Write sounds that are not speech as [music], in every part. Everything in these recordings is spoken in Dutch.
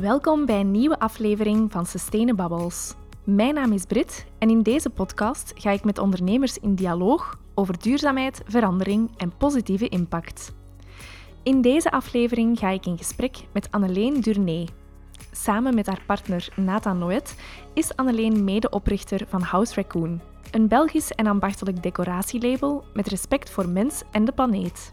Welkom bij een nieuwe aflevering van Sustainabubbles. Mijn naam is Brit en in deze podcast ga ik met ondernemers in dialoog over duurzaamheid, verandering en positieve impact. In deze aflevering ga ik in gesprek met Anneleen Durnay. Samen met haar partner Nathan Noet is Anneleen medeoprichter van House Raccoon, een Belgisch en ambachtelijk decoratielabel met respect voor mens en de planeet.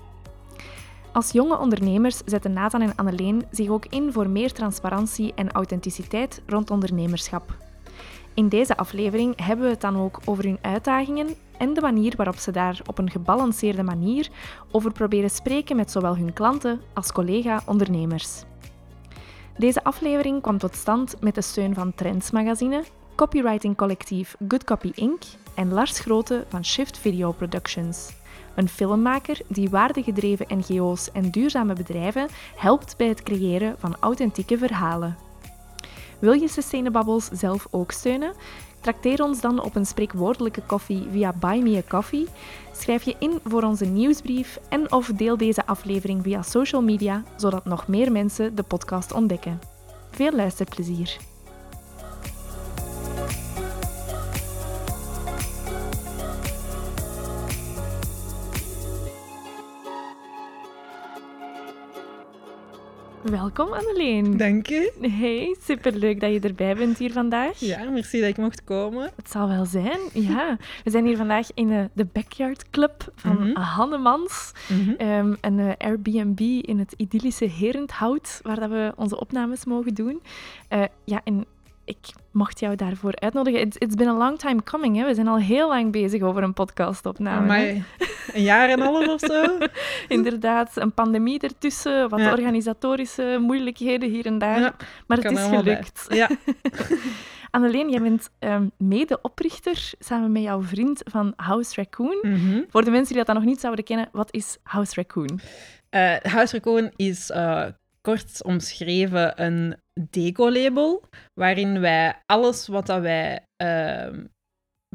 Als jonge ondernemers zetten Nathan en Anneleen zich ook in voor meer transparantie en authenticiteit rond ondernemerschap. In deze aflevering hebben we het dan ook over hun uitdagingen en de manier waarop ze daar op een gebalanceerde manier over proberen spreken met zowel hun klanten als collega-ondernemers. Deze aflevering kwam tot stand met de steun van Trends Magazine, copywriting collectief Good Copy Inc. en Lars Grote van Shift Video Productions. Een filmmaker die waardegedreven NGO's en duurzame bedrijven helpt bij het creëren van authentieke verhalen. Wil je Sustainabubbles zelf ook steunen? Trakteer ons dan op een spreekwoordelijke koffie via Buy Me a Coffee. Schrijf je in voor onze nieuwsbrief en of deel deze aflevering via social media, zodat nog meer mensen de podcast ontdekken. Veel luisterplezier! Welkom Anneleen. Dank je. Hey, superleuk dat je erbij bent hier vandaag. Ja, merci dat ik mocht komen. Het zal wel zijn, ja. We zijn hier vandaag in de, de Backyard Club van Mhm. Hannemans. Mhm. Ehm, een eh, Airbnb in het idyllische Herenthout, waar dat we onze opnames mogen doen. Eh, ja, en ik mocht jou daarvoor uitnodigen. It's, it's been a long time coming. Hè. We zijn al heel lang bezig over een podcastopname. Amai, een jaar en een half of zo. [laughs] Inderdaad, een pandemie ertussen, wat Ja. organisatorische moeilijkheden hier en daar. Ja, maar het is bij. gelukt. Ja, [laughs] Anneleen, jij bent ehm, medeoprichter samen met jouw vriend van House Raccoon. Mhm. Voor de mensen die dat dan nog niet zouden kennen, wat is House Raccoon? Eh, House Raccoon is eh, kort omschreven een deco-label, waarin wij alles wat dat wij ehm,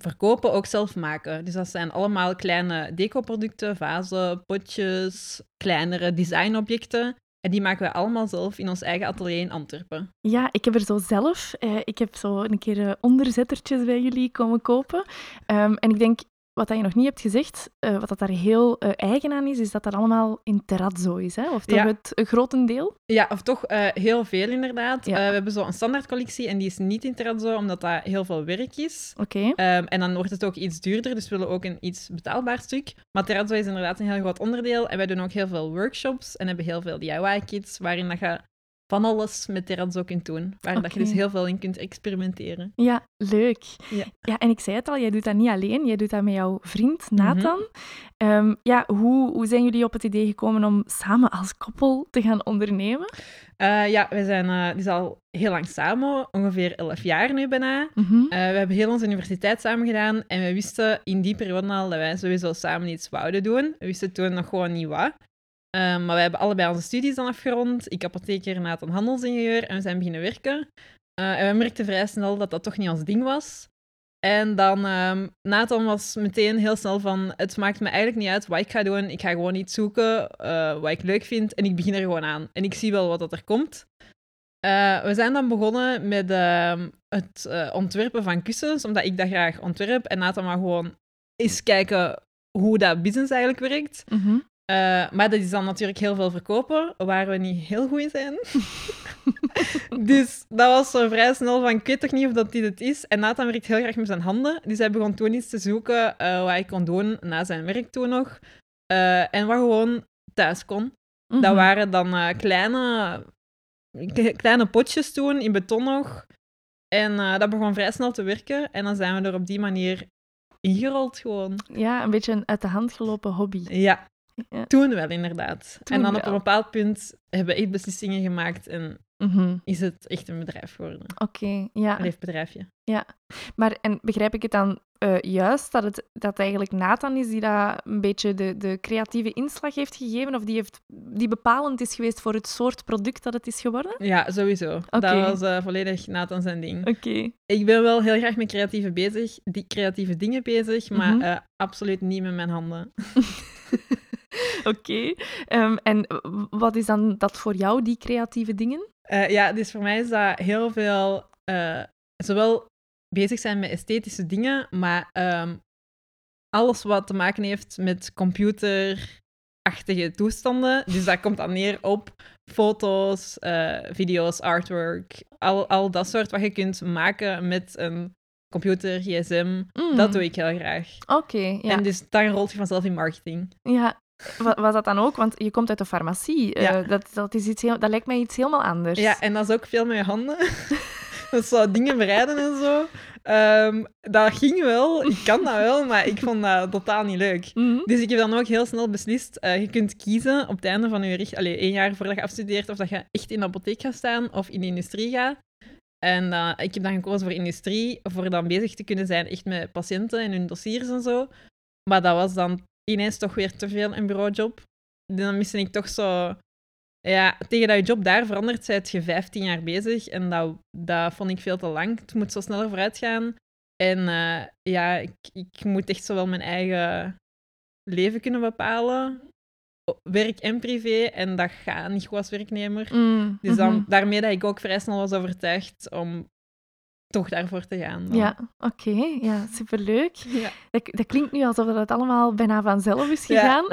verkopen ook zelf maken. Dus dat zijn allemaal kleine decoproducten, vazen, potjes, kleinere designobjecten. En die maken wij allemaal zelf in ons eigen atelier in Antwerpen. Ja, ik heb er zo zelf, eh, ik heb zo een keer eh, onderzettertjes bij jullie komen kopen. Ehm, en ik denk, wat dat je nog niet hebt gezegd, eh, wat dat daar heel eh, eigen aan is, is dat dat allemaal in terrazzo is, hè? Of toch Ja. het een grotendeel? Ja, of toch eh, heel veel inderdaad. Ja. We hebben zo een standaardcollectie en die is niet in terrazzo, omdat dat heel veel werk is. Oké. Ehm, en dan wordt het ook iets duurder, dus we willen ook een iets betaalbaar stuk. Maar terrazzo is inderdaad een heel groot onderdeel. En wij doen ook heel veel workshops en hebben heel veel DIY-kits, waarin dat je van alles met terrazzo doen. Waar dat je dus heel veel in kunt experimenteren. Ja, leuk. Ja. ja, en ik zei het al, jij doet dat niet alleen, jij doet dat met jouw vriend Mhm. Nathan. Ehm, ja, hoe, hoe zijn jullie op het idee gekomen om samen als koppel te gaan ondernemen? Eh, ja, we zijn uh, dus al heel lang samen, ongeveer 11 jaar nu bijna. Mhm. Uh, we hebben heel onze universiteit samen gedaan en we wisten in die periode al dat wij sowieso samen iets wouden doen. We wisten toen nog gewoon niet wat. Um, maar we hebben allebei onze studies dan afgerond. Ik apotheker, Nathan handelsingenieur en we zijn beginnen werken. Uh, en we merkten vrij snel dat dat toch niet ons ding was. En dan, um, Nathan was meteen heel snel van, het maakt me eigenlijk niet uit wat ik ga doen. Ik ga gewoon iets zoeken uh, wat ik leuk vind en ik begin er gewoon aan. En ik zie wel wat dat er komt. Uh, we zijn dan begonnen met uh, het ontwerpen van kussens, omdat ik dat graag ontwerp. En Nathan maar gewoon eens kijken hoe dat business eigenlijk werkt. Mm. Maar dat is dan natuurlijk heel veel verkopen, waar we niet heel goed in zijn. [laughs] dus dat was zo vrij snel van, ik weet toch niet of dat dit het is. En Nathan werkt heel graag met zijn handen. Dus hij begon toen iets te zoeken uh, wat hij kon doen na zijn werk toen nog. Uh, en wat gewoon thuis kon. Mm -hmm. Dat waren dan kleine kleine potjes toen, in beton nog. En dat begon vrij snel te werken. En dan zijn we er op die manier ingerold gewoon. Ja, een beetje een uit de hand gelopen hobby. Ja, ja. toen wel inderdaad. Toen en dan wel. op een bepaald punt hebben we echt beslissingen gemaakt en mm -hmm. is het echt een bedrijf geworden. Oké, okay, ja. Een leefbedrijfje. Ja, maar en begrijp ik het dan uh, juist dat het dat eigenlijk Nathan is die dat een beetje de, de creatieve inslag heeft gegeven of die, heeft, die bepalend is geweest voor het soort product dat het is geworden? Ja, sowieso. Okay. Dat was uh, volledig Nathan zijn ding. Oké. Okay. Ik ben wel heel graag met creatieve, bezig, die creatieve dingen bezig, maar Mhm. mm -hmm. uh, absoluut niet met mijn handen. [laughs] [laughs] Oké. Okay. Um, en wat is dan dat voor jou, die creatieve dingen? Eh, ja, dus voor mij is dat heel veel... eh, zowel bezig zijn met esthetische dingen, maar ehm, alles wat te maken heeft met computerachtige toestanden. Dus dat komt dan neer op foto's, eh, video's, artwork, al, al dat soort wat je kunt maken met een computer, gsm. Mm. Dat doe ik heel graag. Oké, ja. En dus dan rolt je vanzelf in marketing. ja. Wa- Was dat dan ook? Want je komt uit de farmacie. Eh, Ja. dat, dat, is iets heel, dat lijkt mij iets helemaal anders. Ja, en dat is ook veel met je handen. [laughs] dat zo dingen bereiden en zo. Ehm, dat ging wel, ik kan dat wel, maar ik vond dat totaal niet leuk. Mhm. Dus ik heb dan ook heel snel beslist, eh, je kunt kiezen op het einde van je richt, allee, één jaar voordat je afstudeert, of dat je echt in de apotheek gaat staan of in de industrie gaat. En ik heb dan gekozen voor industrie, voor dan bezig te kunnen zijn echt met patiënten en hun dossiers en zo. Maar dat was dan ineens toch weer te veel een bureaujob. Dan miste ik toch zo... Ja, tegen dat je job daar verandert, zijt je 15 jaar bezig. En dat, dat vond ik veel te lang. Het moet zo sneller vooruit gaan. En eh, ja, ik, ik moet echt zo wel mijn eigen leven kunnen bepalen. Werk en privé. En dat gaat niet goed als werknemer. Mm, Dus dan, mhm. daarmee dat ik ook vrij snel was overtuigd om toch daarvoor te gaan. dan. Ja, oké. Ja, superleuk. Ja. Dat, dat klinkt nu alsof dat allemaal bijna vanzelf is Ja. gegaan.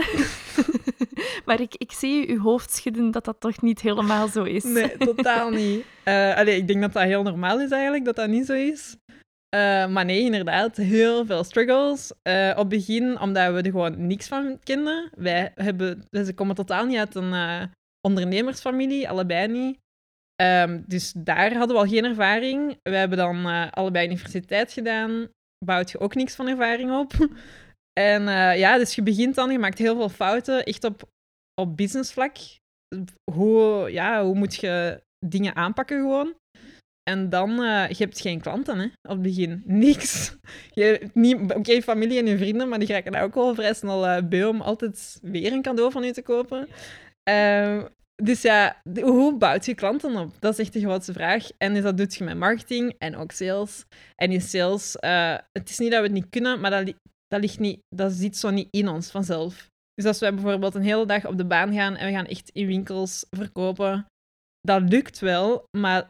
[laughs] maar ik, ik zie uw hoofd schudden dat dat toch niet helemaal zo is. Nee, totaal [laughs] niet. Allee, ik denk dat dat heel normaal is eigenlijk, dat dat niet zo is. Eh, maar nee, inderdaad, heel veel struggles. Eh, op het begin, omdat we er gewoon niks van kenden. Wij hebben, dus ze komen totaal niet uit een ondernemersfamilie, allebei niet. Ehm, dus daar hadden we al geen ervaring. We hebben dan eh, allebei universiteit gedaan. Bouwt je ook niks van ervaring op. [laughs] En eh, ja, dus je begint dan, je maakt heel veel fouten, echt op, op businessvlak. Hoe, ja, hoe moet je dingen aanpakken gewoon? En dan, eh je hebt geen klanten hè, op het begin. [laughs] Niks. Je oké, familie en je vrienden, maar die raken daar ook wel vrij snel beu om altijd weer een cadeau van u te kopen. Ehm, dus ja, hoe bouwt je klanten op? Dat is echt de grootste vraag. En dat doet je met marketing en ook sales. En in sales, eh, het is niet dat we het niet kunnen, maar dat, dat, ligt niet, dat zit zo niet in ons vanzelf. Dus als wij bijvoorbeeld een hele dag op de baan gaan en we gaan echt in winkels verkopen, dat lukt wel, maar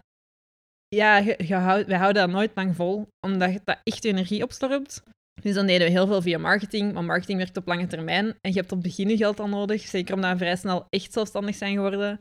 ja, je, wij houden dat nooit lang vol, omdat dat echt energie opslorpt. Dus dan deden we heel veel via marketing, maar marketing werkt op lange termijn. En je hebt op het begin geld al nodig, zeker omdat we vrij snel echt zelfstandig zijn geworden.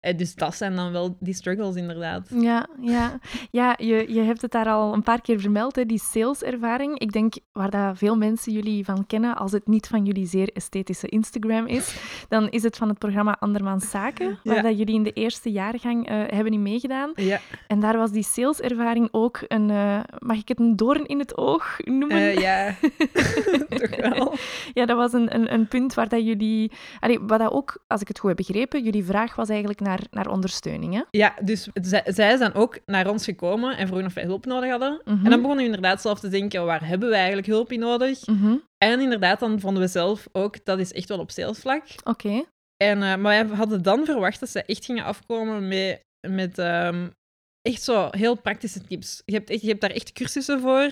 Eh, Dus dat zijn dan wel die struggles, inderdaad. Ja, ja. ja je, je hebt het daar al een paar keer vermeld, hè, die saleservaring. Ik denk waar dat veel mensen jullie van kennen, als het niet van jullie zeer esthetische Instagram is, dan is het van het programma Andermans Zaken, waar Ja. dat jullie in de eerste jaargang eh, hebben in meegedaan. Ja, En daar was die saleservaring ook een, eh, mag ik het een doorn in het oog noemen? Ja. [laughs] toch wel. Ja, dat was een, een, een punt waar dat jullie... Allee, wat dat ook, als ik het goed heb begrepen, jullie vraag was eigenlijk naar, naar ondersteuning, hè? Ja, dus zij, zij zijn ook naar ons gekomen en vroegen of wij hulp nodig hadden. Mhm. En dan begonnen we inderdaad zelf te denken, waar hebben we eigenlijk hulp in nodig? Mhm. En inderdaad, dan vonden we zelf ook, dat is echt wel op salesvlak. Oké. En, eh, maar wij hadden dan verwacht dat ze echt gingen afkomen met, met ehm, echt zo heel praktische tips. Je hebt, echt, je hebt daar echt cursussen voor.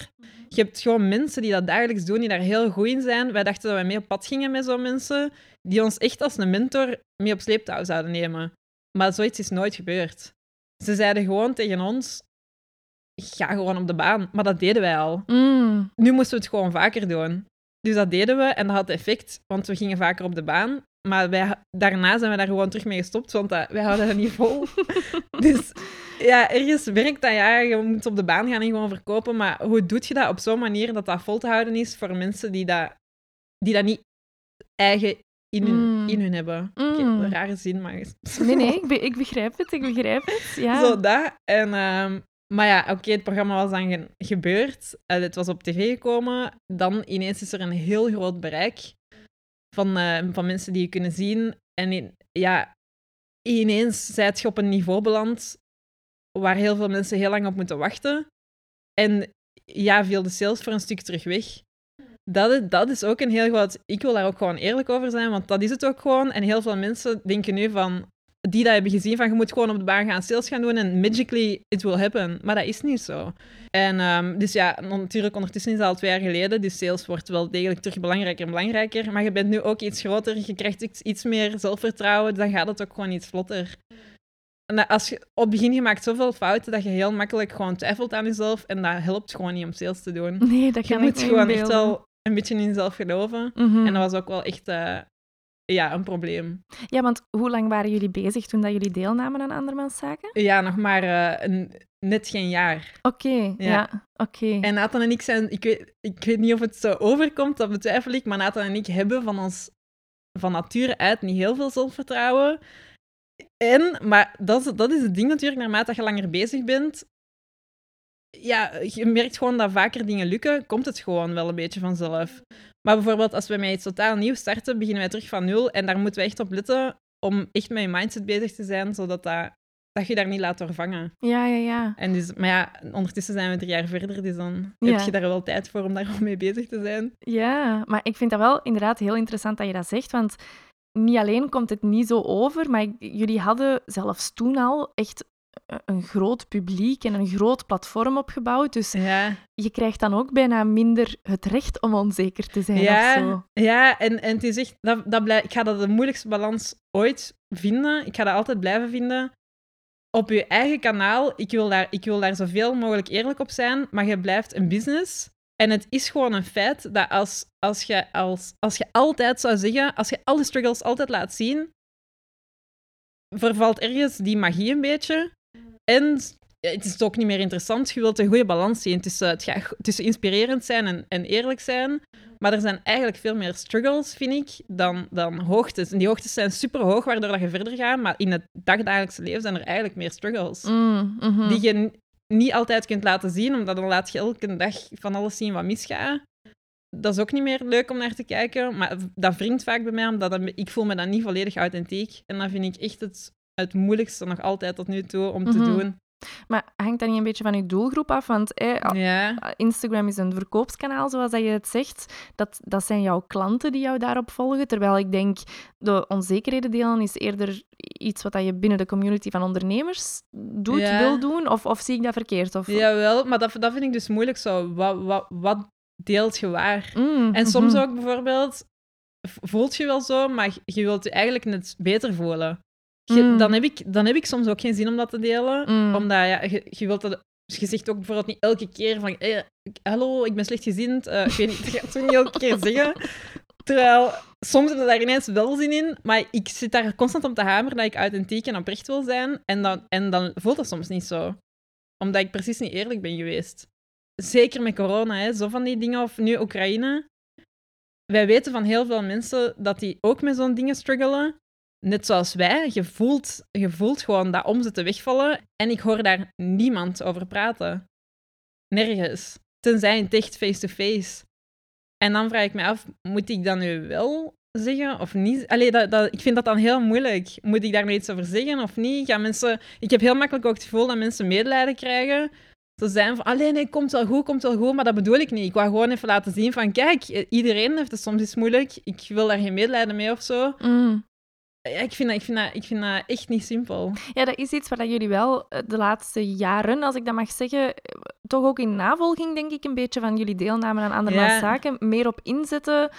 Je hebt gewoon mensen die dat dagelijks doen, die daar heel goed in zijn. Wij dachten dat wij mee op pad gingen met zo'n mensen, die ons echt als een mentor mee op sleeptouw zouden nemen. Maar zoiets is nooit gebeurd. Ze zeiden gewoon tegen ons, ga gewoon op de baan. Maar dat deden wij al. Mm. Nu moesten we het gewoon vaker doen. Dus dat deden we en dat had effect, want we gingen vaker op de baan. Maar wij, daarna zijn we daar gewoon terug mee gestopt, want dat, wij houden dat niet vol. [laughs] dus ja, ergens werkt dat, ja, je moet op de baan gaan en gewoon verkopen. Maar hoe doe je dat op zo'n manier dat dat vol te houden is voor mensen die dat, die dat niet eigen in hun, Mm. in hun hebben? Mm. een rare zin, maar... Nee, nee, [laughs] ik, be- ik begrijp het, ik begrijp het. Ja. Zo dat. En, ehm, maar ja, oké, het programma was dan ge- gebeurd. Eh, het was op tv gekomen. Dan ineens is er een heel groot bereik van, eh, van mensen die je kunnen zien. En in- ja, ineens zijt je op een niveau beland waar heel veel mensen heel lang op moeten wachten. En ja, viel de sales voor een stuk terug weg. Dat is, dat is ook een heel groot... Ik wil daar ook gewoon eerlijk over zijn, want dat is het ook gewoon. En heel veel mensen denken nu van... Die dat hebben gezien van je moet gewoon op de baan gaan sales gaan doen en magically it will happen. Maar dat is niet zo. En ehm, dus ja, natuurlijk ondertussen is dat al twee jaar geleden. Dus sales wordt wel degelijk terug belangrijker en belangrijker. Maar je bent nu ook iets groter, je krijgt iets, iets meer zelfvertrouwen. Dan gaat het ook gewoon iets vlotter. en als je, op het begin je maakt zoveel fouten dat je heel makkelijk gewoon twijfelt aan jezelf en dat helpt gewoon niet om sales te doen. Nee, dat Je kan ik moet gewoon echt wel een beetje in jezelf geloven. Mhm. En dat was ook wel echt eh, ja, een probleem. Ja, want hoe lang waren jullie bezig toen dat jullie deelnamen aan Andermans Zaken? Ja, nog maar eh, een, net geen jaar. Oké, ja, oké. En Nathan en ik zijn, ik weet, ik weet niet of het zo overkomt, dat betwijfel ik, maar Nathan en ik hebben van ons van nature uit niet heel veel zelfvertrouwen. En, maar dat is, dat is het ding natuurlijk, naarmate je langer bezig bent, ja, je merkt gewoon dat vaker dingen lukken, komt het gewoon wel een beetje vanzelf. Maar bijvoorbeeld als we met iets totaal nieuws starten, beginnen wij terug van nul en daar moeten we echt op letten om echt met je mindset bezig te zijn, zodat dat, dat je daar niet laat doorvangen. Ja, ja, ja. En dus, maar ja, ondertussen zijn we drie jaar verder, dus dan Ja. heb je daar wel tijd voor om daar mee bezig te zijn. Ja, maar ik vind dat wel inderdaad heel interessant dat je dat zegt, want niet alleen komt het niet zo over, maar jullie hadden zelfs toen al echt een groot publiek en een groot platform opgebouwd. Dus Ja, je krijgt dan ook bijna minder het recht om onzeker te zijn of ja, zo. ja en, en het is echt, dat, dat blij, ik ga dat de moeilijkste balans ooit vinden. Ik ga dat altijd blijven vinden. Op je eigen kanaal, ik wil, daar, ik wil daar zoveel mogelijk eerlijk op zijn, maar je blijft een business. En het is gewoon een feit dat als, als, je, als, als je altijd zou zeggen, als je alle struggles altijd laat zien, vervalt ergens die magie een beetje. En ja, het is ook niet meer interessant. Je wilt een goede balans zien tussen, het gaat tussen inspirerend zijn en, en eerlijk zijn. Maar er zijn eigenlijk veel meer struggles, vind ik, dan, dan hoogtes. En die hoogtes zijn super hoog, waardoor dat je verder gaat. Maar in het dagdagelijkse leven zijn er eigenlijk meer struggles. Mm, mhm. Die je niet altijd kunt laten zien, omdat dan laat je elke dag van alles zien wat misgaat. Dat is ook niet meer leuk om naar te kijken. Maar dat wringt vaak bij mij, omdat dat- ik voel me dan niet volledig authentiek. En dat vind ik echt het, het moeilijkste nog altijd tot nu toe om te Mhm. doen. Maar hangt dat niet een beetje van je doelgroep af? Want eh, Ja. Instagram is een verkoopskanaal, zoals dat je het zegt. Dat, dat zijn jouw klanten die jou daarop volgen. Terwijl ik denk, de onzekerheden delen is eerder iets wat dat je binnen de community van ondernemers doet, Ja. wil doen. Of, of zie ik dat verkeerd? Of... Jawel, maar dat, dat vind ik dus moeilijk zo. Wat, wat, wat deelt je waar? Mm, En soms mhm. ook bijvoorbeeld, voelt je wel zo, maar je wilt je eigenlijk net beter voelen. Je- Mm. dan, heb ik, dan heb ik soms ook geen zin om dat te delen. Mm. Omdat ja, je, je wilt dat... Je zegt ook bijvoorbeeld niet elke keer van... eh, ik- hallo, ik ben slechtgezind. eh ik weet niet, dat ga toch niet elke keer zeggen. Terwijl, soms heb je daar ineens wel zin in. Maar ik zit daar constant om te hameren dat ik authentiek en oprecht wil zijn. En dan, en dan voelt dat soms niet zo. Omdat ik precies niet eerlijk ben geweest. Zeker met corona, hè, zo van die dingen. Of nu Oekraïne. Wij weten van heel veel mensen dat die ook met zo'n dingen struggelen. Net zoals wij. Je voelt, je voelt gewoon dat omzetten wegvallen. En ik hoor daar niemand over praten. Nergens. Tenzij het echt face-to-face. En dan vraag ik me af, moet ik dat nu wel zeggen of niet? Allee, dat, dat, ik vind dat dan heel moeilijk. Moet ik daar iets over zeggen of niet? Gaan mensen... Ik heb heel makkelijk ook het gevoel dat mensen medelijden krijgen. Ze zijn van, allee, nee, komt wel goed, komt wel goed, maar dat bedoel ik niet. Ik wou gewoon even laten zien van, kijk, iedereen heeft het soms iets moeilijk. Ik wil daar geen medelijden mee of zo. Mm. Ja, ik, vind dat, ik, vind dat, ik vind dat echt niet simpel. Ja, dat is iets waar jullie wel eh, de laatste jaren, als ik dat mag zeggen, eh, toch ook in navolging, denk ik, een beetje van jullie deelname aan andermans Ja. zaken, meer op inzetten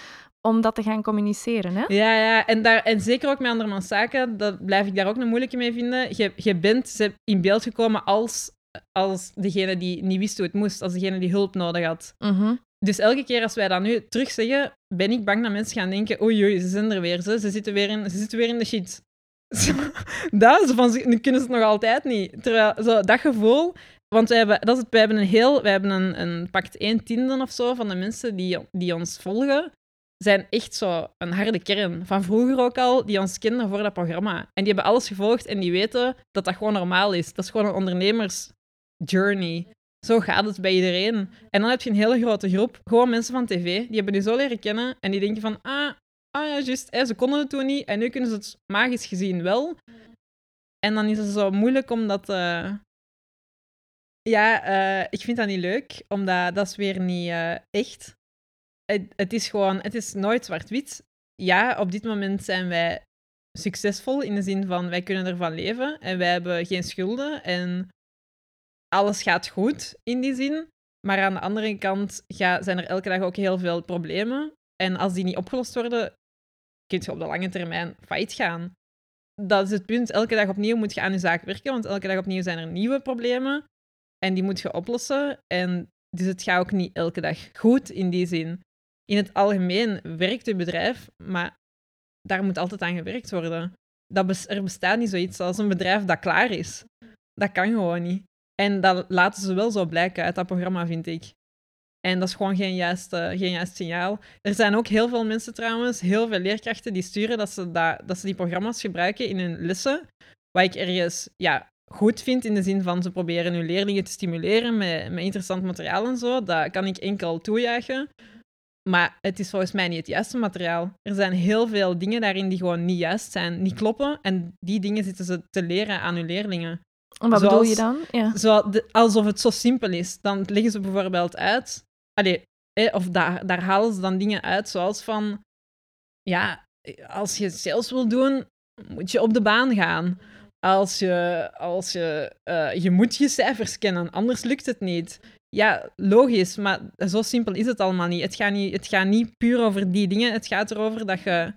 om dat te gaan communiceren. Hè? Ja, ja. En, daar, en zeker ook met andermans zaken, dat blijf ik daar ook een moeilijke mee vinden. Je, je bent ze- in beeld gekomen als, als degene die niet wist hoe het moest, als degene die hulp nodig had. Mhm. Dus elke keer als wij dat nu terug zeggen, ben ik bang dat mensen gaan denken: oei, oei, ze zijn er weer, ze, ze, zitten, weer in, ze zitten weer in de shit. [laughs] Dat, van, nu kunnen ze het nog altijd niet. Terwijl, zo, dat gevoel, want wij hebben, dat is het, wij hebben een heel, wij hebben een, een pakt 1 tiende of zo van de mensen die, die ons volgen, zijn echt zo een harde kern. Van vroeger ook al, die ons kenden voor dat programma. En die hebben alles gevolgd en die weten dat dat gewoon normaal is. Dat is gewoon een ondernemersjourney. Zo gaat het bij iedereen. En dan heb je een hele grote groep, gewoon mensen van tv, die hebben je zo leren kennen en die denken van, ah, ah ja, juist, ze konden het toen niet en nu kunnen ze het magisch gezien wel. En dan is het zo moeilijk omdat... eh, Ja, eh, ik vind dat niet leuk, omdat dat is weer niet eh, echt. Het, het is gewoon, het is nooit zwart-wit. Ja, op dit moment zijn wij succesvol in de zin van wij kunnen ervan leven en wij hebben geen schulden en alles gaat goed in die zin. Maar aan de andere kant zijn er elke dag ook heel veel problemen. En als die niet opgelost worden, kun je op de lange termijn failliet gaan. dat is het punt. Elke dag opnieuw moet je aan je zaak werken, want elke dag opnieuw zijn er nieuwe problemen. En die moet je oplossen. En dus het gaat ook niet elke dag goed in die zin. In het algemeen werkt je bedrijf, maar daar moet altijd aan gewerkt worden. Dat er bestaat niet zoiets als een bedrijf dat klaar is. Dat kan gewoon niet. En dat laten ze wel zo blijken uit dat programma, vind ik. En dat is gewoon geen juist, geen juist signaal. Er zijn ook heel veel mensen trouwens, heel veel leerkrachten die sturen dat ze, dat, dat ze die programma's gebruiken in hun lessen. Wat ik ergens ja, goed vind in de zin van ze proberen hun leerlingen te stimuleren met, met interessant materiaal en zo. Dat kan ik enkel toejuichen. Maar het is volgens mij niet het juiste materiaal. Er zijn heel veel dingen daarin die gewoon niet juist zijn, niet kloppen. En die dingen zitten ze te leren aan hun leerlingen. En wat bedoel je Zoals- dan? Ja. Zo, de- alsof het zo simpel is. Dan leggen ze bijvoorbeeld uit. Allee, eh, of daar, daar halen ze dan dingen uit, zoals van. Ja, als je sales wil doen, moet je op de baan gaan. Als je, als je, eh, je moet je cijfers kennen, anders lukt het niet. Ja, logisch, maar zo simpel is het allemaal niet. Het gaat niet, het gaat niet puur over die dingen. Het gaat erover dat je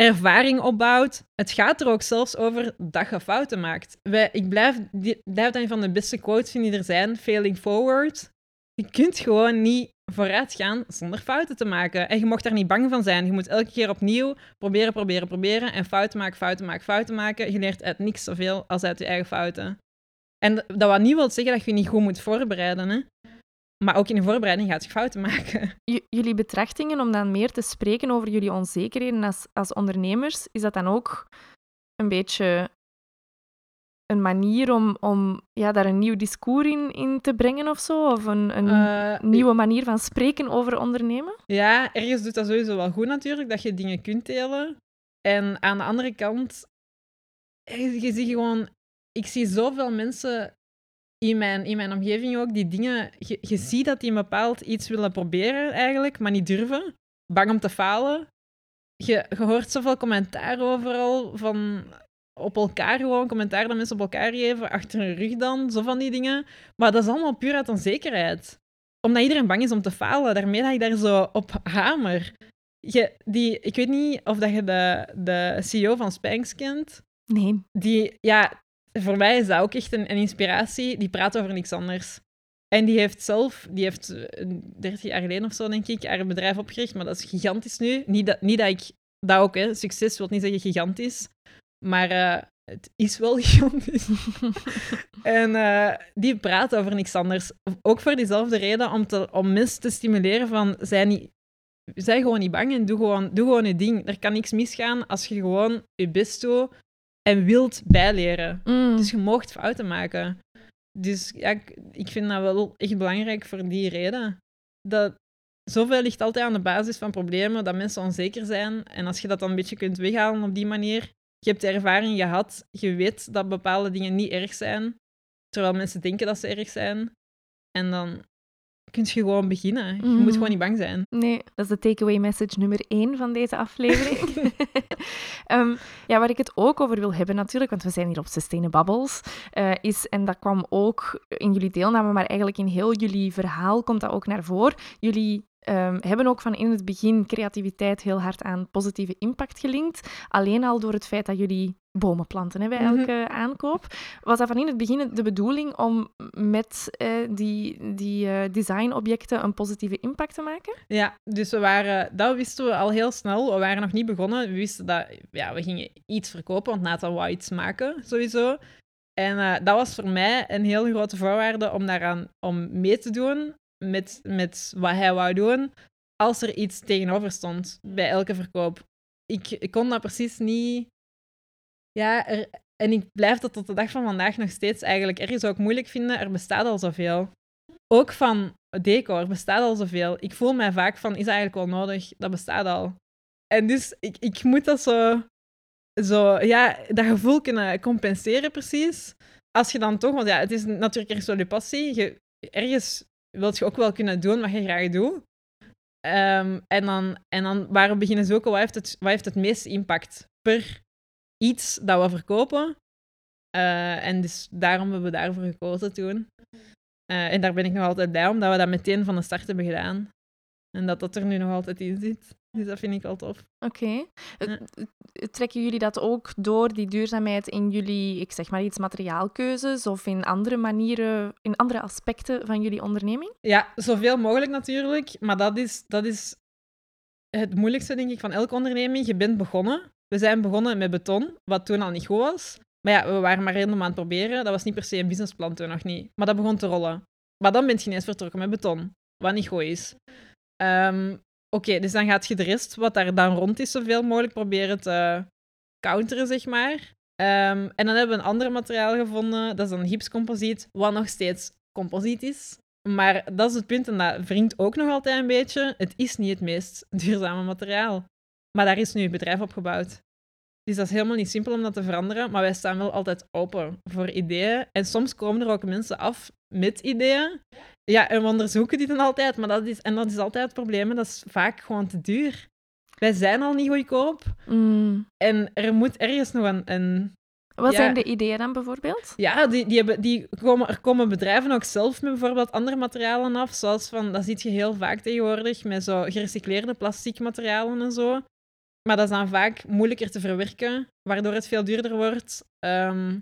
ervaring opbouwt. Het gaat er ook zelfs over dat je fouten maakt. Wij, ik blijf, die, blijf een van de beste quotes vinden die er zijn. Failing forward. Je kunt gewoon niet vooruit gaan zonder fouten te maken. En je mocht daar niet bang van zijn. Je moet elke keer opnieuw proberen, proberen, proberen. En fouten maken, fouten maken, fouten maken. Je leert uit niks zoveel als uit je eigen fouten. En dat wat niet wil zeggen dat je je niet goed moet voorbereiden. Hè? Maar ook in de voorbereiding gaat je fouten maken. [laughs] J- jullie betrachtingen om dan meer te spreken over jullie onzekerheden als, als ondernemers, is dat dan ook een beetje een manier om, om ja, daar een nieuw discours in, in te brengen of zo? Of een, een Eh, nieuwe manier van spreken over ondernemen? Ja, ergens doet dat sowieso wel goed natuurlijk, dat je dingen kunt delen. En aan de andere kant, eh, je ziet gewoon... Ik zie zoveel mensen in mijn, in mijn omgeving ook, die dingen... Je, je ziet dat die een bepaald iets willen proberen eigenlijk, maar niet durven. Bang om te falen. Je, je hoort zoveel commentaar overal van... Op elkaar gewoon, commentaar dat mensen op elkaar geven, achter hun rug dan, zo van die dingen. Maar dat is allemaal puur uit onzekerheid omdat iedereen bang is om te falen. Daarmee dat ik daar zo op hamer. Je, die, ik weet niet of dat je de, de CEO van Spanx kent. Nee. Die, ja, voor mij is dat ook echt een, een inspiratie. Die praat over niks anders. En die heeft zelf, die heeft eh, 30 jaar geleden of zo, denk ik, haar bedrijf opgericht. Maar dat is gigantisch nu. Niet dat, niet dat ik dat ook, hè. Succes wil niet zeggen gigantisch. Maar eh, het is wel [laughs] gigantisch. [laughs] En eh, die praat over niks anders. Ook voor diezelfde reden, om, te, om mensen te stimuleren van, zij, niet, zij gewoon niet bang en doe gewoon, doe gewoon je ding. Er kan niks misgaan als je gewoon je best doet en wilt bijleren. Mm. Dus je moogt fouten maken. Dus ja, ik, ik vind dat wel echt belangrijk voor die reden. Dat zoveel ligt altijd aan de basis van problemen, dat mensen onzeker zijn. En als je dat dan een beetje kunt weghalen op die manier, je hebt de ervaring gehad, je weet dat bepaalde dingen niet erg zijn, terwijl mensen denken dat ze erg zijn. En dan kun je gewoon beginnen. Je Mhm. moet gewoon niet bang zijn. Nee, dat is de takeaway message nummer één van deze aflevering. [laughs] Ehm, ja, waar ik het ook over wil hebben natuurlijk, want we zijn hier op Sustainable Bubbles, eh, is, en dat kwam ook in jullie deelname, maar eigenlijk in heel jullie verhaal komt dat ook naar voren. Jullie ehm, hebben ook van in het begin creativiteit heel hard aan positieve impact gelinkt. Alleen al door het feit dat jullie bomen planten hè, bij Mhm. elke aankoop. Was dat van in het begin de bedoeling om met eh, die, die eh, designobjecten een positieve impact te maken? Ja, dus we waren, dat wisten we al heel snel. We waren nog niet begonnen. We wisten dat ja, we gingen iets verkopen, want Nathan wou iets maken, sowieso. En eh, dat was voor mij een heel grote voorwaarde om daaraan om mee te doen met, met wat hij wou doen, als er iets tegenover stond bij elke verkoop. Ik, ik kon dat precies niet... Ja, er, en ik blijf dat tot de dag van vandaag nog steeds eigenlijk ergens ook moeilijk vinden. Er bestaat al zoveel. Ook van decor bestaat al zoveel. Ik voel mij vaak van, is eigenlijk wel nodig? Dat bestaat al. En dus ik, ik moet dat zo, zo, ja, dat gevoel kunnen compenseren precies. Als je dan toch, want ja, het is natuurlijk ergens wel je passie. Ergens wilt je ook wel kunnen doen wat je graag doet. Ehm, en, dan, en dan waar we beginnen zoeken, wat heeft het, wat heeft het meeste impact per iets dat we verkopen? Eh, en dus daarom hebben we daarvoor gekozen toen. Eh, en daar ben ik nog altijd blij om, dat we dat meteen van de start hebben gedaan. En dat dat er nu nog altijd in zit. Dus dat vind ik wel tof. Oké. Trekken jullie dat ook door, die duurzaamheid, in jullie, ik zeg maar iets, materiaalkeuzes of in andere manieren, in andere aspecten van jullie onderneming? Ja, zoveel mogelijk natuurlijk. Maar dat is, dat is het moeilijkste, denk ik, van elke onderneming. Je bent begonnen. We zijn begonnen met beton, wat toen al niet goed was. Maar ja, we waren maar helemaal aan het proberen. Dat was niet per se een businessplan toen nog niet. Maar dat begon te rollen. Maar dan ben je ineens vertrokken met beton, wat niet goed is. Ehm, oké, dus dan gaat je de rest, wat daar dan rond is, zoveel mogelijk proberen te counteren, zeg maar. Ehm, en dan hebben we een ander materiaal gevonden, dat is een gipscomposiet, wat nog steeds composiet is. Maar dat is het punt, en dat wringt ook nog altijd een beetje. Het is niet het meest duurzame materiaal. Maar daar is nu een bedrijf op gebouwd. Dus dat is helemaal niet simpel om dat te veranderen, maar wij staan wel altijd open voor ideeën. En soms komen er ook mensen af met ideeën. Ja, en we onderzoeken die dan altijd, maar dat is, en dat is altijd het probleem, dat is vaak gewoon te duur. Wij zijn al niet goedkoop. Mm. En er moet ergens nog een... een Wat Ja. zijn de ideeën dan bijvoorbeeld? ja, die, die hebben, die komen, er komen bedrijven ook zelf met bijvoorbeeld andere materialen af, zoals van, dat zie je heel vaak tegenwoordig, met zo gerecycleerde plastic materialen en zo. Maar dat is dan vaak moeilijker te verwerken, waardoor het veel duurder wordt. Ehm,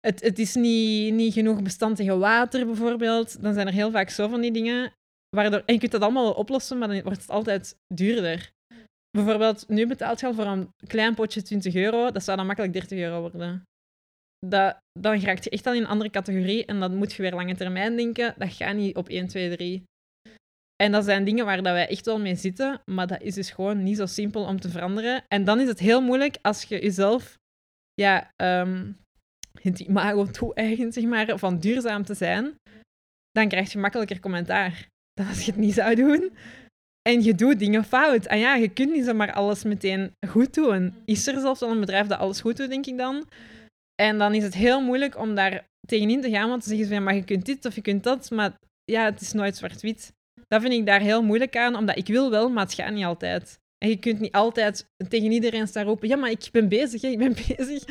het, het is niet, niet genoeg bestand tegen water, bijvoorbeeld. Dan zijn er heel vaak zo van die dingen. Waardoor, en je kunt dat allemaal oplossen, maar dan wordt het altijd duurder. Bijvoorbeeld, nu betaalt je al voor een klein potje 20 euro. Dat zou dan makkelijk 30 euro worden. Dat, dan raakt je echt al in een andere categorie en dan moet je weer lange termijn denken. Dat gaat niet op 1, 2, 3. En dat zijn dingen waar dat wij echt wel mee zitten, maar dat is dus gewoon niet zo simpel om te veranderen. En dan is het heel moeilijk als je jezelf ja, ehm, het imago toe-eigent, zeg maar, van duurzaam te zijn. Dan krijg je makkelijker commentaar dan als je het niet zou doen. En je doet dingen fout. En ja, je kunt niet zomaar alles meteen goed doen. Is er zelfs al een bedrijf dat alles goed doet, denk ik dan? En dan is het heel moeilijk om daar tegenin te gaan, want te zeggen van, maar je kunt dit of je kunt dat, maar ja, het is nooit zwart-wit. Dat vind ik daar heel moeilijk aan, omdat ik wil wel, maar het gaat niet altijd. En je kunt niet altijd tegen iedereen staan roepen, ja, maar ik ben bezig, hè, ik ben [laughs] bezig.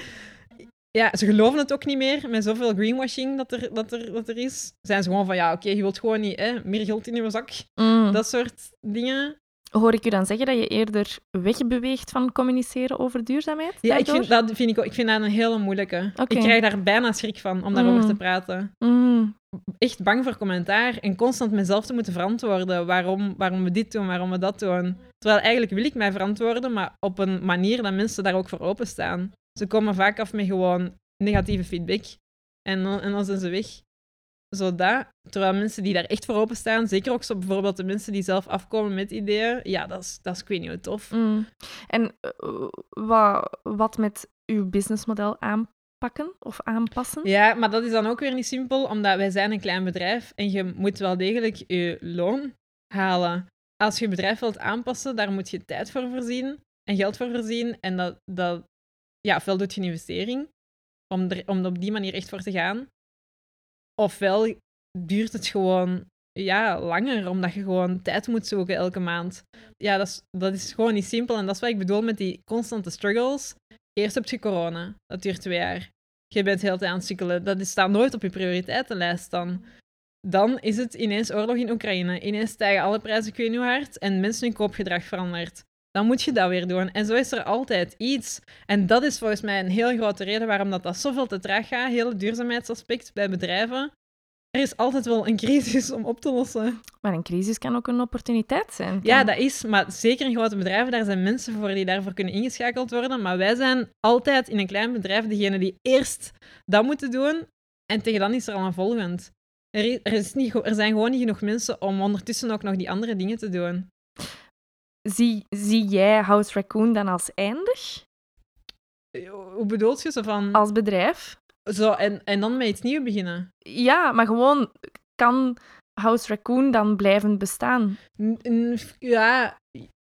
Ja, ze geloven het ook niet meer, met zoveel greenwashing dat er, dat er, dat er is. Zijn ze gewoon van, ja, oké, je wilt gewoon niet hè, meer geld in je zak. Mm. Dat soort dingen. Hoor ik u dan zeggen dat je eerder wegbeweegt van communiceren over duurzaamheid? Ja, ik vind, dat vind ik, ik vind dat een hele moeilijke. Ik krijg daar bijna schrik van om daarover Mm. te praten. Mm. Echt bang voor commentaar en constant mezelf te moeten verantwoorden waarom, waarom we dit doen, waarom we dat doen. Terwijl eigenlijk wil ik mij verantwoorden, maar op een manier dat mensen daar ook voor openstaan. Ze komen vaak af met gewoon negatieve feedback en en dan zijn ze weg. Zodat, terwijl mensen die daar echt voor openstaan, zeker ook zo bijvoorbeeld de mensen die zelf afkomen met ideeën, ja, dat is, dat is ik weet niet hoe tof. Mm. En eh, wat, wat met uw businessmodel aanpakken of aanpassen? Ja, maar dat is dan ook weer niet simpel, omdat wij zijn een klein bedrijf en je moet wel degelijk je loon halen. Als je je bedrijf wilt aanpassen, daar moet je tijd voor voorzien en geld voor voorzien. En dat, dat ja, ofwel doet je een investering om er, om op die manier echt voor te gaan. Ofwel duurt het gewoon ja, langer, omdat je gewoon tijd moet zoeken elke maand. Ja, dat is, dat is gewoon niet simpel. En dat is wat ik bedoel met die constante struggles. Eerst heb je corona, dat duurt twee jaar. Je bent heel tijd aan het sukkelen. Dat staat nooit op je prioriteitenlijst dan. Dan is het ineens oorlog in Oekraïne. Ineens stijgen alle prijzen, ik weet hard, en mensen hun koopgedrag verandert. Dan moet je dat weer doen. En zo is er altijd iets. En dat is volgens mij een heel grote reden waarom dat, dat zoveel te traag gaat, hele duurzaamheidsaspect bij bedrijven. Er is altijd wel een crisis om op te lossen. Maar een crisis kan ook een opportuniteit zijn. Ja, dat is, maar zeker in grote bedrijven, daar zijn mensen voor die daarvoor kunnen ingeschakeld worden. Maar wij zijn altijd in een klein bedrijf degene die eerst dat moeten doen en tegen dan is er al een volgend. Er, is, er, is niet, er zijn gewoon niet genoeg mensen om ondertussen ook nog die andere dingen te doen. Zie, zie jij House Raccoon dan als eindig? Hoe bedoelt je zo van... Als bedrijf? Zo, en, en dan met iets nieuws beginnen? Ja, maar gewoon, kan House Raccoon dan blijven bestaan? Ja,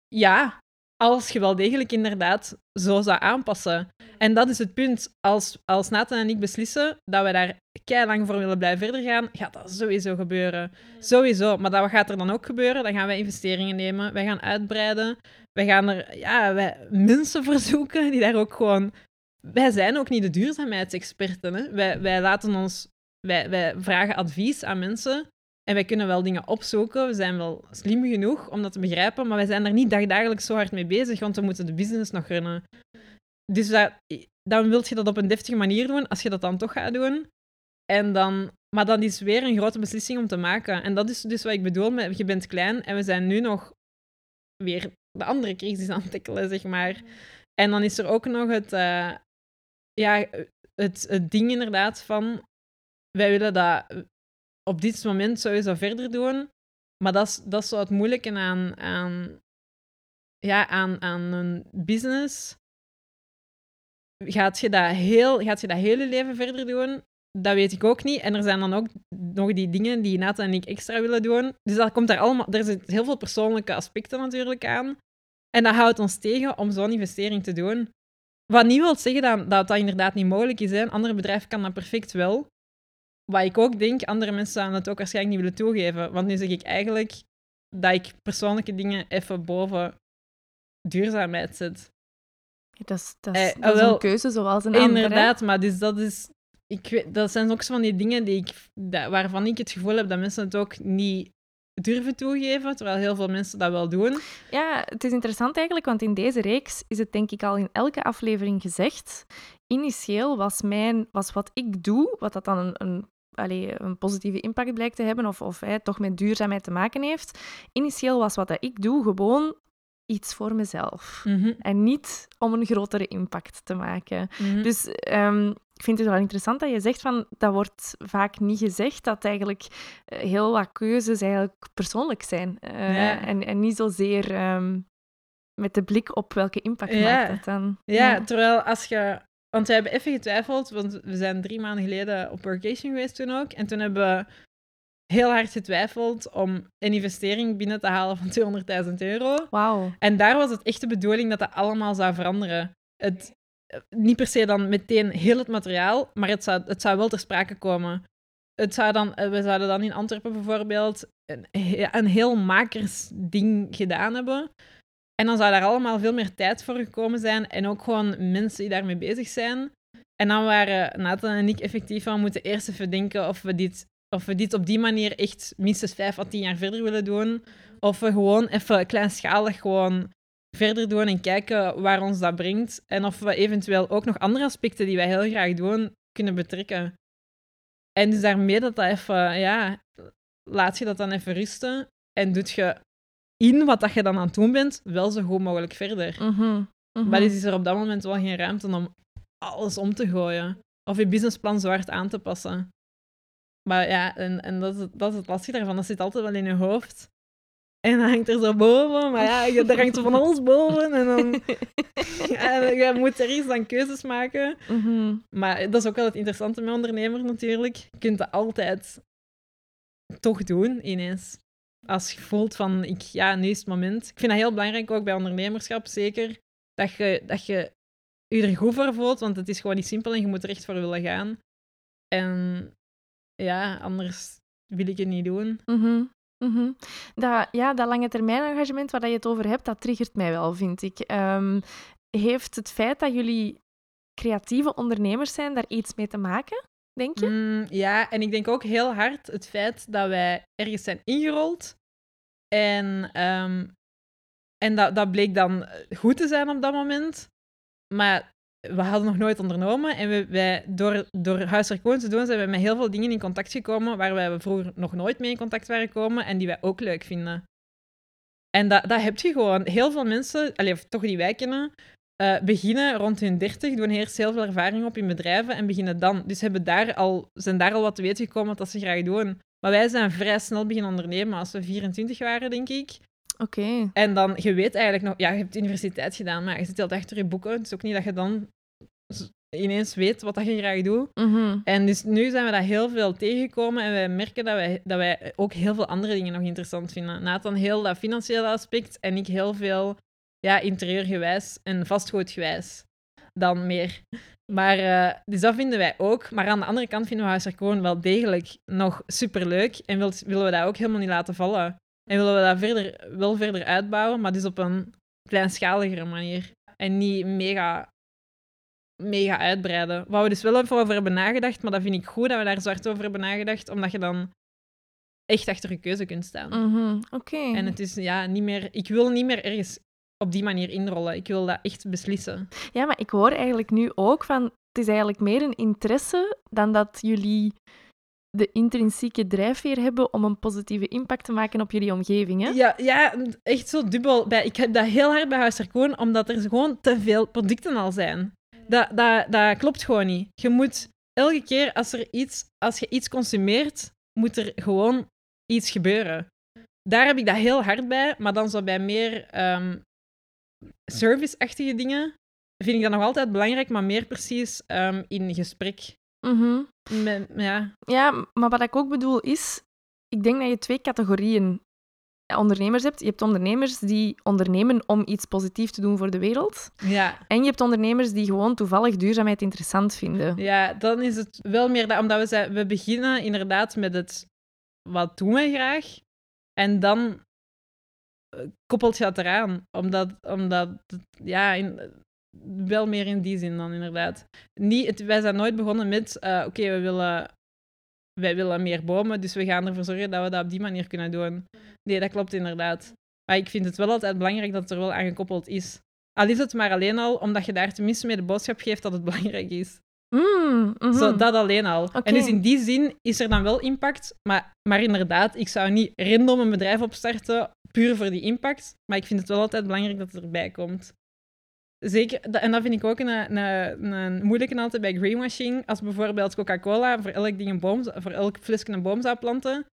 ja, als je wel degelijk inderdaad zo zou aanpassen. En dat is het punt. Als, als Nathan en ik beslissen dat we daar lang voor willen blijven verder gaan, gaat dat sowieso gebeuren. Sowieso. Maar dat, wat gaat er dan ook gebeuren? Dan gaan wij investeringen nemen, wij gaan uitbreiden. Wij gaan er ja, wij, mensen [laughs] verzoeken die daar ook gewoon... Wij zijn ook niet de duurzaamheidsexperten. Hè? Wij, wij laten ons... Wij, wij vragen advies aan mensen En wij kunnen wel dingen opzoeken. We zijn wel slim genoeg om dat te begrijpen. Maar wij zijn er niet dagdagelijks zo hard mee bezig, want we moeten de business nog runnen. Dus dat, dan wil je dat op een deftige manier doen, als je dat dan toch gaat doen. En dan, maar dat is weer een grote beslissing om te maken. En dat is dus wat ik bedoel je bent klein en we zijn nu nog weer de andere crisis aan het zeg maar. En dan is er ook nog het, uh, ja, het, het ding inderdaad van wij willen dat op dit moment sowieso verder doen. Maar dat is, dat is zo het moeilijke aan, aan, ja, aan, aan een business. Gaat je, dat heel, gaat je dat hele leven verder doen? Dat weet ik ook niet. En er zijn dan ook nog die dingen die Nathan en ik extra willen doen. Dus dat komt daar allemaal... Er zitten heel veel persoonlijke aspecten natuurlijk aan. En dat houdt ons tegen om zo'n investering te doen. Wat niet wil zeggen dat, dat dat inderdaad niet mogelijk is. Hè. Een ander bedrijf kan dat perfect wel. Wat ik ook denk, andere mensen zouden het ook waarschijnlijk niet willen toegeven. Want nu zeg ik eigenlijk dat ik persoonlijke dingen even boven duurzaamheid zet. dat is, dat is, eh, dat is een keuze zoals een andere. Inderdaad, maar dus dat, is, ik weet, dat zijn ook zo van die dingen die ik, dat, waarvan ik het gevoel heb dat mensen het ook niet durven toegeven, terwijl heel veel mensen dat wel doen. Ja, het is interessant eigenlijk, want in deze reeks is het denk ik al in elke aflevering gezegd. Initieel was, mijn, was wat ik doe, wat dat dan een, een allee, een positieve impact blijkt te hebben of, of toch met duurzaamheid te maken heeft. Initieel was wat dat ik doe gewoon iets voor mezelf. Mhm. En niet om een grotere impact te maken. Mhm. Dus ehm, ik vind het wel interessant dat je zegt van, dat wordt vaak niet gezegd, dat eigenlijk eh, heel wat keuzes eigenlijk persoonlijk zijn. Eh, Ja. en, en niet zozeer ehm, met de blik op welke impact Ja. maakt dat dan. Ja, terwijl als je... Want we hebben even getwijfeld, want we zijn drie maanden geleden op workation geweest toen ook. En toen hebben we heel hard getwijfeld om een investering binnen te halen van 200.000 euro. Wauw. En daar was het echt de bedoeling dat dat allemaal zou veranderen. Het, niet per se dan meteen heel het materiaal, maar het zou, het zou wel ter sprake komen. Het zou dan, eh, we zouden dan in Antwerpen bijvoorbeeld een, een heel makersding gedaan hebben. En dan zou daar allemaal veel meer tijd voor gekomen zijn en ook gewoon mensen die daarmee bezig zijn. En dan waren Nathan en ik effectief van moeten eerst even denken of we dit, of we dit op die manier echt minstens vijf à tien jaar verder willen doen. Of we gewoon even kleinschalig gewoon verder doen en kijken waar ons dat brengt. En of we eventueel ook nog andere aspecten die wij heel graag doen, kunnen betrekken. En dus daarmee dat dat even, ja, laat je dat dan even rusten en doet je in wat dat je dan aan het doen bent, wel zo goed mogelijk verder. Mhm. Mhm. Maar dus is er op dat moment wel geen ruimte om alles om te gooien. Of je businessplan zo hard aan te passen. Maar ja, en, en dat, is, dat is het lastige daarvan. Dat zit altijd wel in je hoofd. En dan hangt er zo boven, maar ja, je- hangt er van alles boven. En dan [laughs] ja, je moet er eens dan keuzes maken. Mhm. Maar dat is ook wel het interessante met ondernemer natuurlijk. Je kunt dat altijd toch doen, ineens. Als je voelt van, ik, ja, nu is het moment. Ik vind dat heel belangrijk, ook bij ondernemerschap, zeker. Dat je, dat je je er goed voor voelt, want het is gewoon niet simpel en je moet er echt voor willen gaan. En ja, anders wil ik het niet doen. Mhm, mhm. Dat, ja, dat lange termijn engagement waar dat je het over hebt, dat triggert mij wel, vind ik. Ehm, heeft het feit dat jullie creatieve ondernemers zijn daar iets mee te maken, denk je? Mm, ja, en ik denk ook heel hard het feit dat wij ergens zijn ingerold. En, ehm, en dat, dat bleek dan goed te zijn op dat moment. Maar we hadden nog nooit ondernomen. En we, wij, door, door huiswerk gewoon te doen, zijn we met heel veel dingen in contact gekomen waar wij vroeger nog nooit mee in contact waren gekomen en die wij ook leuk vinden. En dat, dat heb je gewoon. Heel veel mensen, allee, toch die wij kennen, eh, beginnen rond hun 30, doen eerst heel veel ervaring op in bedrijven en beginnen dan. Dus hebben daar al, zijn daar al wat te weten gekomen wat ze graag doen. Maar wij zijn vrij snel beginnen ondernemen als we 24 waren, denk ik. Oké. En dan, je weet eigenlijk nog, ja, je hebt universiteit gedaan, maar je zit heel achter je boeken. Het is ook niet dat je dan ineens weet wat dat je graag doet. Mhm. En dus nu zijn we dat heel veel tegengekomen en wij merken dat wij, dat wij ook heel veel andere dingen nog interessant vinden. Nathan heel dat financiële aspect en ik heel veel ja, interieurgewijs en vastgoedgewijs dan meer. Maar, eh, dus dat vinden wij ook. Maar aan de andere kant vinden we Huiswerk gewoon wel degelijk nog superleuk en wil, willen we dat ook helemaal niet laten vallen. En willen we dat verder, wel verder uitbouwen, maar dus op een kleinschaligere manier. En niet mega, mega uitbreiden. Waar we dus wel even over hebben nagedacht, maar dat vind ik goed dat we daar zwart over hebben nagedacht, omdat je dan echt achter je keuze kunt staan. Mhm, Oké. En het is ja, niet meer, ik wil niet meer ergens op die manier inrollen. Ik wil dat echt beslissen. Ja, maar ik hoor eigenlijk nu ook van... Het is eigenlijk meer een interesse dan dat jullie de intrinsieke drijfveer hebben om een positieve impact te maken op jullie omgeving. Hè? Ja, ja, echt zo dubbel. Bij, ik heb dat heel hard bij Koon, omdat er gewoon te veel producten al zijn. Dat, dat, dat klopt gewoon niet. Je moet elke keer als, er iets, als je iets consumeert, moet er gewoon iets gebeuren. Daar heb ik dat heel hard bij, maar dan zo bij meer ehm, service-achtige dingen vind ik dat nog altijd belangrijk, maar meer precies ehm, in gesprek. Mhm. Met, ja. Ja, maar wat ik ook bedoel is... Ik denk dat je twee categorieën ondernemers hebt. Je hebt ondernemers die ondernemen om iets positiefs te doen voor de wereld. Ja. En je hebt ondernemers die gewoon toevallig duurzaamheid interessant vinden. ja, dan is het wel meer dat, omdat we, zijn, we beginnen inderdaad met het wat doen we graag. En dan eh, koppelt je dat eraan. Omdat, omdat ja, in, wel meer in die zin dan inderdaad. Niet, het, wij zijn nooit begonnen met, eh, oké, we willen, wij willen meer bomen, dus we gaan ervoor zorgen dat we dat op die manier kunnen doen. Nee, dat klopt inderdaad. Maar ik vind het wel altijd belangrijk dat het er wel aan gekoppeld is. Al is het maar alleen al omdat je daar tenminste mee de boodschap geeft dat het [laughs] belangrijk is. Mm, mhm. Zo, dat alleen al. En dus in die zin is er dan wel impact. Maar, maar inderdaad, ik zou niet random een bedrijf opstarten puur voor die impact. Maar ik vind het wel altijd belangrijk dat het erbij komt. Zeker, en dat vind ik ook een, een, een moeilijke altijd bij greenwashing. Als bijvoorbeeld Coca-Cola voor elk, ding een boom, voor elk flesje een boom zou planten.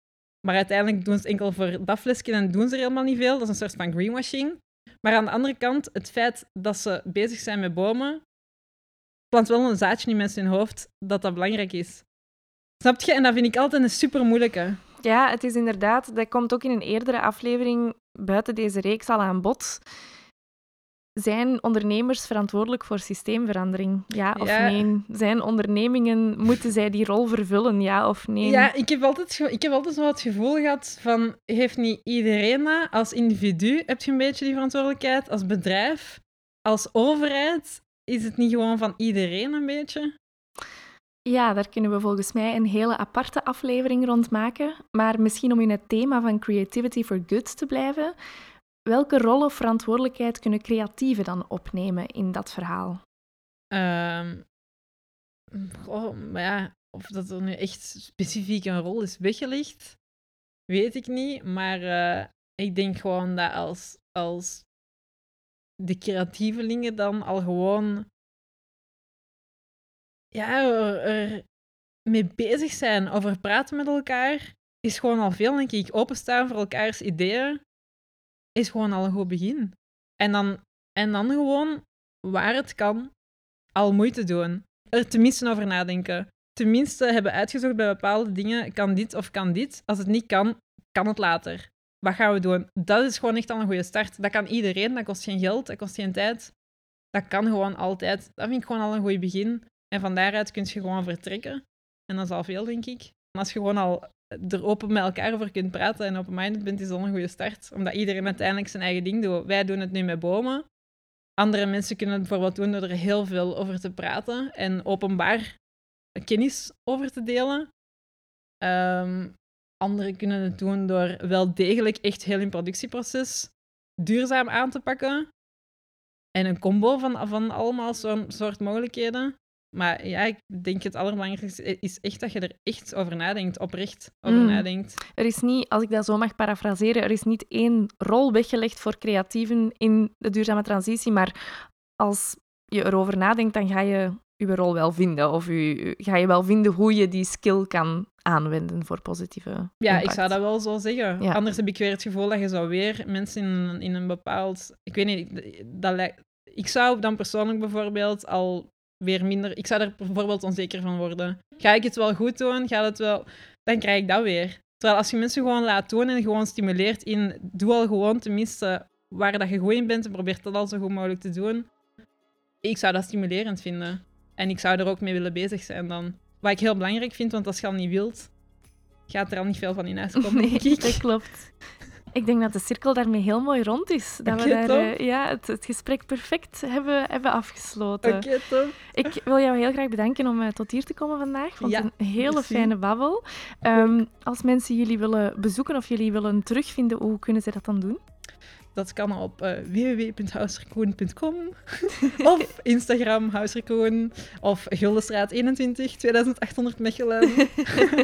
Maar uiteindelijk doen ze het enkel voor dat flesje en doen ze er helemaal niet veel. Dat is een soort van greenwashing. Maar aan de andere kant, het feit dat ze bezig zijn met bomen, plant wel een zaadje in mensen hun hoofd dat dat belangrijk is. Snap je? En dat vind ik altijd een super moeilijke. Ja, het is inderdaad, dat komt ook in een eerdere aflevering buiten deze reeks al aan bod. Zijn ondernemers verantwoordelijk voor systeemverandering? Ja of Ja. nee? Zijn ondernemingen, moeten zij die rol vervullen? Ja of nee? Ja, ik heb, altijd, ik heb altijd zo het gevoel gehad van, heeft niet iedereen dat? Als individu heb je een beetje die verantwoordelijkheid. Als bedrijf, als overheid, is het niet gewoon van iedereen een beetje? Ja, daar kunnen we volgens mij een hele aparte aflevering rond maken. Maar misschien om in het thema van Creativity for Good te blijven, welke rol of verantwoordelijkheid kunnen creatieven dan opnemen in dat verhaal? Ehm, ja, of dat er nu echt specifiek een rol is weggelegd, weet ik niet. Maar eh, ik denk gewoon dat als, als de creatievelingen dan al gewoon ja, er, er mee bezig zijn, over praten met elkaar, is gewoon al veel, denk ik. Openstaan voor elkaars ideeën is gewoon al een goed begin. En dan, en dan gewoon, waar het kan, al moeite doen. Er tenminste over nadenken. Tenminste hebben uitgezocht bij bepaalde dingen, kan dit of kan dit. Als het niet kan, kan het later. Wat gaan we doen? Dat is gewoon echt al een goede start. Dat kan iedereen, dat kost geen geld, dat kost geen tijd. Dat kan gewoon altijd. Dat vind ik gewoon al een goed begin. En van daaruit kun je gewoon vertrekken. En dat is al veel, denk ik. En als je gewoon al er open met elkaar over kunt praten en open-minded bent, is dat een goede start. Omdat iedereen uiteindelijk zijn eigen ding doet. Wij doen het nu met bomen. Andere mensen kunnen het bijvoorbeeld doen door er heel veel over te praten en openbaar kennis over te delen. Ehm, anderen kunnen het doen door wel degelijk echt heel hun productieproces duurzaam aan te pakken. En een combo van, van allemaal zo'n soort mogelijkheden. Maar ja, ik denk het allerbelangrijkste is echt dat je er echt over nadenkt, oprecht over Mm. nadenkt. Er is niet, als ik dat zo mag parafraseren, er is niet één rol weggelegd voor creatieven in de duurzame transitie, maar als je erover nadenkt, dan ga je je rol wel vinden. Of je, ga je wel vinden hoe je die skill kan aanwenden voor positieve Ja, ik zou dat wel zo zeggen. Ja. Anders heb ik weer het gevoel dat je zo weer mensen in, een- in een bepaald... Ik weet niet, dat lijkt... Ik zou dan persoonlijk bijvoorbeeld al weer minder... Ik zou er bijvoorbeeld onzeker van worden. Ga ik het wel goed doen? Gaat het wel... Dan krijg ik dat weer. Terwijl als je mensen gewoon laat doen en gewoon stimuleert in... Doe al gewoon tenminste waar dat je goed in bent en probeer dat al zo goed mogelijk te doen. Ik zou dat stimulerend vinden. En ik zou er ook mee willen bezig zijn dan. Wat ik heel belangrijk vind, want als je al niet wilt, gaat er al niet veel van in huis komen, [laughs] Nee, dat klopt. Ik denk dat de cirkel daarmee heel mooi rond is. Dat we daar uh, ja, het, het, gesprek perfect hebben, hebben afgesloten. Oké, okay, Ik wil jou heel graag bedanken om uh, tot hier te komen vandaag. Ik vond het een hele fijne babbel. Um, als mensen jullie willen bezoeken of jullie willen terugvinden, hoe kunnen ze dat dan doen? Dat kan op uh, [laughs] of Instagram Huisrekoen of Guldenstraat 21 2800 Mechelen.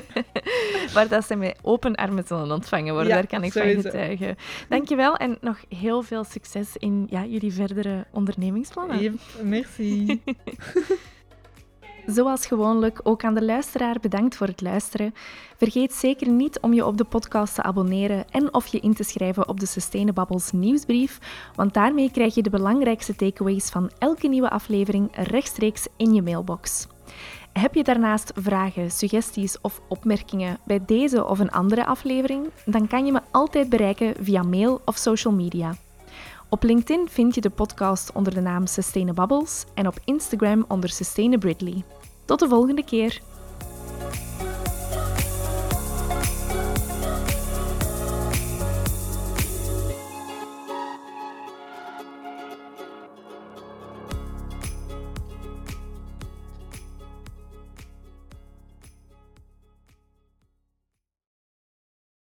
[laughs] Waar dat ze met open armen zullen ontvangen worden, daar kan ik sowieso. van getuigen. Dankjewel en nog heel veel succes in ja, jullie verdere ondernemingsplannen. Yep, merci. [laughs] Zoals gewoonlijk ook aan de luisteraar bedankt voor het luisteren. Vergeet zeker niet om je op de podcast te abonneren en of je in te schrijven op de Sustainabubbles nieuwsbrief, want daarmee krijg je de belangrijkste takeaways van elke nieuwe aflevering rechtstreeks in je mailbox. Heb je daarnaast vragen, suggesties of opmerkingen bij deze of een andere aflevering? Dan kan je me altijd bereiken via mail of social media. Op LinkedIn vind je de podcast onder de naam Sustainabubbles en op Instagram onder Sustainabridley. Tot de volgende keer!